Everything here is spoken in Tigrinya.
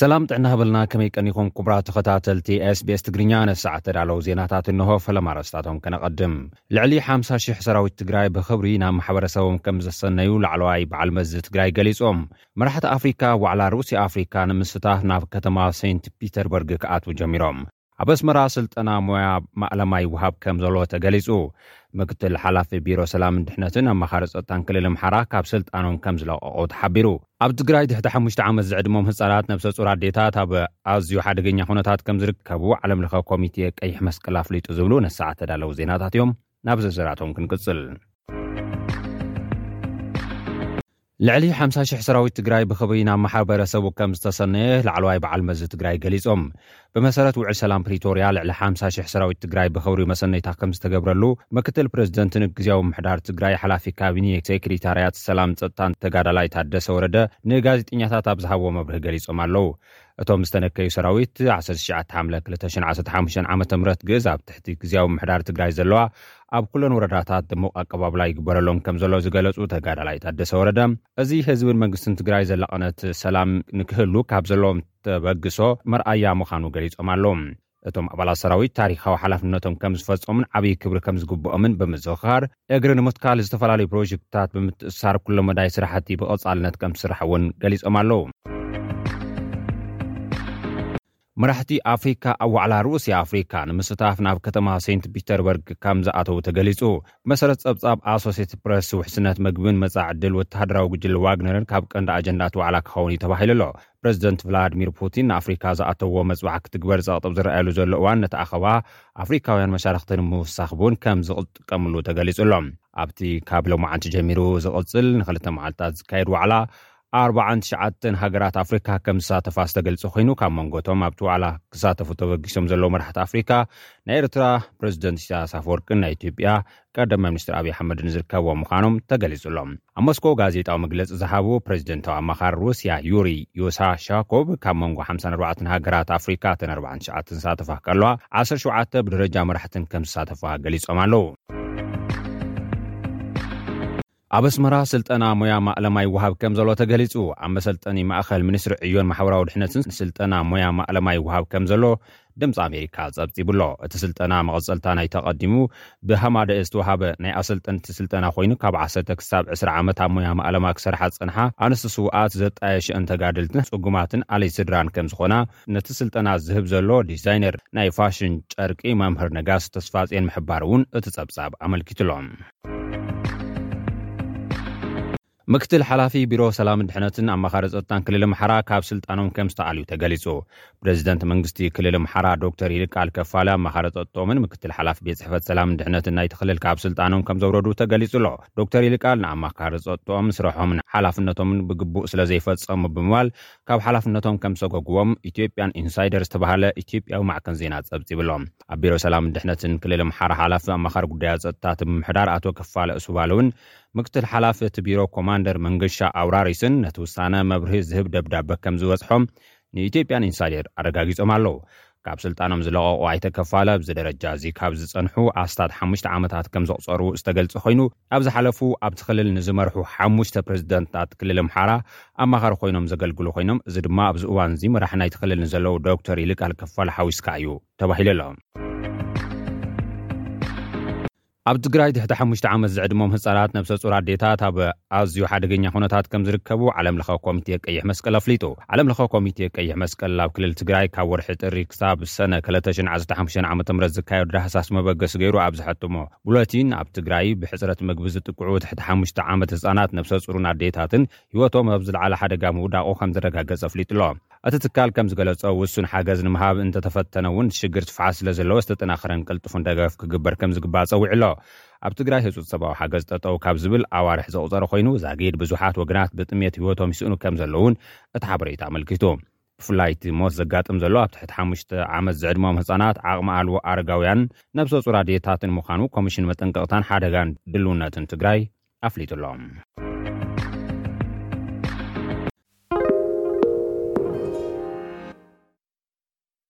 ሰላም ጥዕና ሃበልና ከመይ ቀኒኹም ኩቡራ ተኸታተልቲ ስbs ትግርኛ ነሰዓ ተዳለዉ ዜናታት እንሆ ፈለማ ረስታቶም ከነቐድም ልዕሊ ሓ00 ሰራዊት ትግራይ ብክብሪ ናብ ማሕበረሰቦም ከም ዘሰነዩ ላዕለዋይ በዓል መዚ ትግራይ ገሊፆም መራሕቲ ኣፍሪካ ዋዕላ ሩስያ ኣፍሪካ ንምስታፍ ናብ ከተማ ሰንት ፒተርበርግ ክኣትዉ ጀሚሮም ኣብ ኣስመራ ስልጠና ሞያ ማእለማ ይወሃብ ከም ዘሎ ተገሊጹ። ምክትል ሓላፊ ቢሮ ሰላምን ድሕነትን ኣማኻሪ ጸጥታን ክልል ኣምሓራ ካብ ስልጣኖም ከም ዝለቐቑ ተሓቢሩ። ኣብ ትግራይ ትሕቲ ሓሙሽተ ዓመት ዝዕድሞም ህጻናት ነብሰጹር ኣዴታት ኣብ ኣዝዩ ሓደገኛ ኩነታት ከም ዝርከቡ ዓለምለኸ ኮሚቴ ቀይሕ መስቀል ኣፍሊጡ ዝብሉ ነሰዓ እተዳለዉ ዜናታት እዮም። ናብ ዝርዝራቶም ክንቅጽል። ልዕሊ ሓምሳ ሽሕ ሰራዊት ትግራይ ብኽብሪ ናብ ማሕበረ ሰቡ ከም ዝተሰነየ ላዕለዋይ በዓል መዚ ትግራይ ገሊጾም። ብመሰረት ውዕል ሰላም ፕሪቶርያ ልዕሊ ሓምሳ ሽሕ ሰራዊት ትግራይ ብኽብሪ መሰነይታ ከም ዝተገብረሉ ምክትል ፕረዚደንትን ግዜያዊ ምሕዳር ትግራይ ሓላፊ ካቢኔ ሴክሪታርያት ሰላም ጸጥታን ተጋዳላይ ታደሰ ወረደ ንጋዜጠኛታት ኣብ ዝሃብዎ መብርሂ ገሊጾም ኣለዉ። እቶም ዝተነከዩ ሰራዊት ዓሰርተ ትሽዓተ ሓምለ ክልተ ሽሕን ዓሰርተ ሓሙሽተን ዓመተ ምህረት ግእዝ ኣብ ትሕቲ ግዝያዊ ምምሕዳር ትግራይ ዘለዋ ኣብ ኩለን ወረዳታት ድሙቕ ኣቀባብላ ይግበረሎም ከም ዘሎ ዝገለጹ ተጋዳላይ ታደሰ ወረደ እዚ ህዝብን መንግስትን ትግራይ ዘለቐነት ሰላም ንክህሉ ካብ ዘለዎም ተበግሶ መርኣያ ምዃኑ ገሊጾም ኣለዉ። እቶም ኣባላት ሰራዊት ታሪኻዊ ሓላፍነቶም ከም ዝፈጸሙን ዓብይ ክብሪ ከም ዝግብኦምን ብምዝኽኻር፣ እግሪ ንምትካል ዝተፈላለዩ ፕሮጀክትታት ብምትእስሳር ኩለ መዳይ ስራሕቲ ብቐጻልነት ከም ዝስራሕ እውን ገሊጾም ኣለዉ። መራሕቲ ኣፍሪካ ኣብ ዋዕላ ሩስያ ኣፍሪካ ንምስታፍ ናብ ከተማ ሴንት ፒተርበርግ ከም ዝኣተዉ ተገሊጹ። ብመሰረት ጸብጻብ ኣሶሴትድ ፕረስ ውሕስነት መግብን መጻኢ ዕድል ወተሃደራዊ ጉጅለ ዋግነርን ካብ ቀንዲ ኣጀንዳት ዋዕላ ክኸውን እዩ ተባሂሉ ኣሎ። ፕረዚደንት ቭላድሚር ፑቲን ንኣፍሪካ ዝኣተውዎ መፅባዕ ክትግበር ፀቕጢ ዝረኣየሉ ዘሎ እዋን ነቲ ኣኸባ ኣፍሪካውያን መሻርኽቲ ንምውሳኽ እውን ከም ዝጥቀምሉ ተገሊፁ ኣሎ። ኣብቲ ካብ ሎማዓንቲ ጀሚሩ ዝቕፅል ንክልተ መዓልትታት ዝካየድ ዋዕላ ኣርባዓን ትሽዓተን ሃገራት ኣፍሪካ ከም ዝሳተፋ ዝተገልፀ ኮይኑ ካብ መንጎ እቶም ኣብቲ ዋዕላ ክሳተፉ ተበጊሶም ዘለዉ መራሕቲ ኣፍሪካ ናይ ኤርትራ ፕረዚደንት ኢሳያስ ኣፈወርቅን ናይ ኢትዮጵያ ቀዳማይ ሚኒስትር ኣብዪ ኣሕመድን ዝርከብዎም ምዃኖም ተገሊጹ ኣሎ። ኣብ ሞስኮ ጋዜጣዊ መግለጺ ዝሃቡ ፕረዚደንታዊ ኣማኻሪ ሩስያ ዩሪ ዩሳሻኮቭ ካብ መንጎ ሓምሳን ኣርባዕተን ሃገራት ኣፍሪካ እተን ኣርባዓን ትሽዓተን ዝሳተፋ ከለዋ ዓሰርተ ሸውዓተ ብደረጃ መራሕተን ከም ዝሳተፋ ገሊጾም ኣለዉ። ኣብ ኣስመራ ስልጠና ሞያ ማእለማ ይወሃብ ከም ዘሎ ተገሊጹ። ኣብ መሰልጠኒ ማእኸል ሚኒስትሪ ዕዮን ማሕበራዊ ድሕነትን ስልጠና ሞያ ማእለማ ይወሃብ ከም ዘሎ ድምጺ ኣሜሪካ ጸብጺቡ ኣሎ። እቲ ስልጠና መቐጸልታ ናይቲ ኣቐዲሙ ብሃማደኤ ዝተወሃበ ናይ ኣሰልጠንቲ ስልጠና ኮይኑ ካብ ዓሰርተ ክሳብ ዕስራ ዓመት ኣብ ሞያ ማእለማ ክሰርሓ ዝጸንሓ ኣንስቲ ስውኣት፣ ዘጣየሽኣን ተጋደልትን ጽጉማትን ኣለይቲ ስድራን ከም ዝኾና ነቲ ስልጠና ዝህብ ዘሎ ዲዛይነር ናይ ፋሽን ጨርቂ መምህር ነጋስ ተስፋጼን ምሕባሩ እውን እቲ ጸብጻብ ኣመልኪቱ'ሎ። ምክትል ሓላፊ ቢሮ ሰላምን ድሕነትን ኣማኻሪ ጸጥታን ክልል ኣምሓራ ካብ ስልጣኖም ከም ዝተኣልዩ ተገሊጹ። ፕረዚደንት መንግስቲ ክልል ኣምሓራ ዶክተር ይልቃል ከፋለ ኣማኻሪ ጸጥትኦምን ምክትል ሓላፊ ቤት ጽሕፈት ሰላምን ድሕነትን ናይቲ ክልል ካብ ስልጣኖም ከም ዘውረዱ ተገሊጹ'ሎ። ዶክተር ይልቃል ንኣማኻሪ ጸጥትኦም ስርሖምን ሓላፍነቶምን ብግቡእ ስለ ዘይፈጸሙ ብምባል ካብ ሓላፍነቶም ከም ዝሰጎጉዎም ኢትዮጵያን ኢንሳይደር ዝተበሃለ ኢትዮጵያዊ ማዕከን ዜና ጸብጺቡ'ሎ። ኣብ ቢሮ ሰላምን ድሕነትን ክልል ኣምሓራ ሓላፊ ኣማኻሪ ጉዳያት ጸጥታትን ምምሕዳር ኣቶ ክፋለ እሱባለውን ምክትል ሓላፊ እቲ ቢሮ ኮማንደር መንገሻ ኣውራሪስን ነቲ ውሳነ መብርሂ ዝህብ ደብዳበ ከም ዝበጽሖም ንኢትዮጵያን ኢንሳይደር ኣረጋጊጾም ኣለዉ። ካብ ስልጣኖም ዝለቐቑ ኣይተ ከፋለ ኣብዚ ደረጃ'ዚ ካብ ዝጸንሑ ኣስታት ሓሙሽተ ዓመታት ከም ዘቑጸሩ ዝተገልጸ ኮይኑ፣ ኣብ ዝሓለፉ ኣብቲ ክልል ንዝመርሑ ሓሙሽተ ፕረዚደንታት ክልል ኣምሓራ ኣማኻሪ ኮይኖም ዘገልግሉ ኮይኖም፣ እዚ ድማ ኣብዚ እዋን'ዚ መራሒ ናይቲ ክልል ንዘለዉ ዶክተር ይልቃል ከፋለ ሓዊስካ እዩ ተባሂሉ ኣሎ። ኣብ ትግራይ ትሕቲ ሓሙሽተ ዓመት ዝዕድሞም ህጻናት ነብሰ-ጹር ኣዴታት ኣብ ኣዝዩ ሓደገኛ ኩነታት ከም ዝርከቡ ዓለም ለኸ ኮሚቴ ቀይሕ መስቀል ኣፍሊጡ። ዓለም ለኸ ኮሚቴ ቀይሕ መስቀል ኣብ ክልል ትግራይ ካብ ወርሒ ጥሪ ክሳብ ሰነ ክልተ ሽሕን ዓሰርተ ሓሙሽተን ዓመተ ምህረት ዝካየዱ ዳህሳስ መበገሲ ገይሩ ኣብ ዘሐትሞ ቡለቲን ኣብ ትግራይ ብሕፅረት ምግቢ ዝጥቅዑ ትሕቲ ሓሙሽተ ዓመት ህፃናት፣ ነብሰፁርን ኣዴታትን ህይወቶም ኣብ ዝለዓለ ሓደጋ ምውዳቑ ከምዘረጋገፀ ኣፍሊጡ'ሎ። እቲ ትካል ከምዝገለፆ ውሱን ሓገዝ ንምሃብ እንተተፈተነ እውን እቲ ሽግር ስፍሓት ስለዘለዎ ዝተጠናኸረን ቅልጡፍን ደገፍ ክግበር ከምዝግባእ ፀዊዑ'ሎ። ኣብ ትግራይ ህፁፅ ሰብኣዊ ሓገዝ ጠጠው ካብ ዝብል ኣዋርሕ ዘቑፀረ ኮይኑ ዛጊድ ብዙሓት ወገናት ብጥምየት ህይወቶም ይስእኑ ከምዘለዉ እውን እቲ ሓበሬታ ኣመልኪቱ። ብፍላይ እቲ ሞት ዘጋጥም ዘሎ ኣብ ትሕቲ ሓሙሽተ ዓመት ዝዕድመኦም ህጻናት፣ ዓቕሚ ኣልቦ ኣረጋውያን፣ ነብሰ ጹር ኣዴታትን ምዃኑ ኮሚሽን መጠንቀቕታን ሓደጋን ድልውነትን ትግራይ ኣፍሊጡ ኣሎ።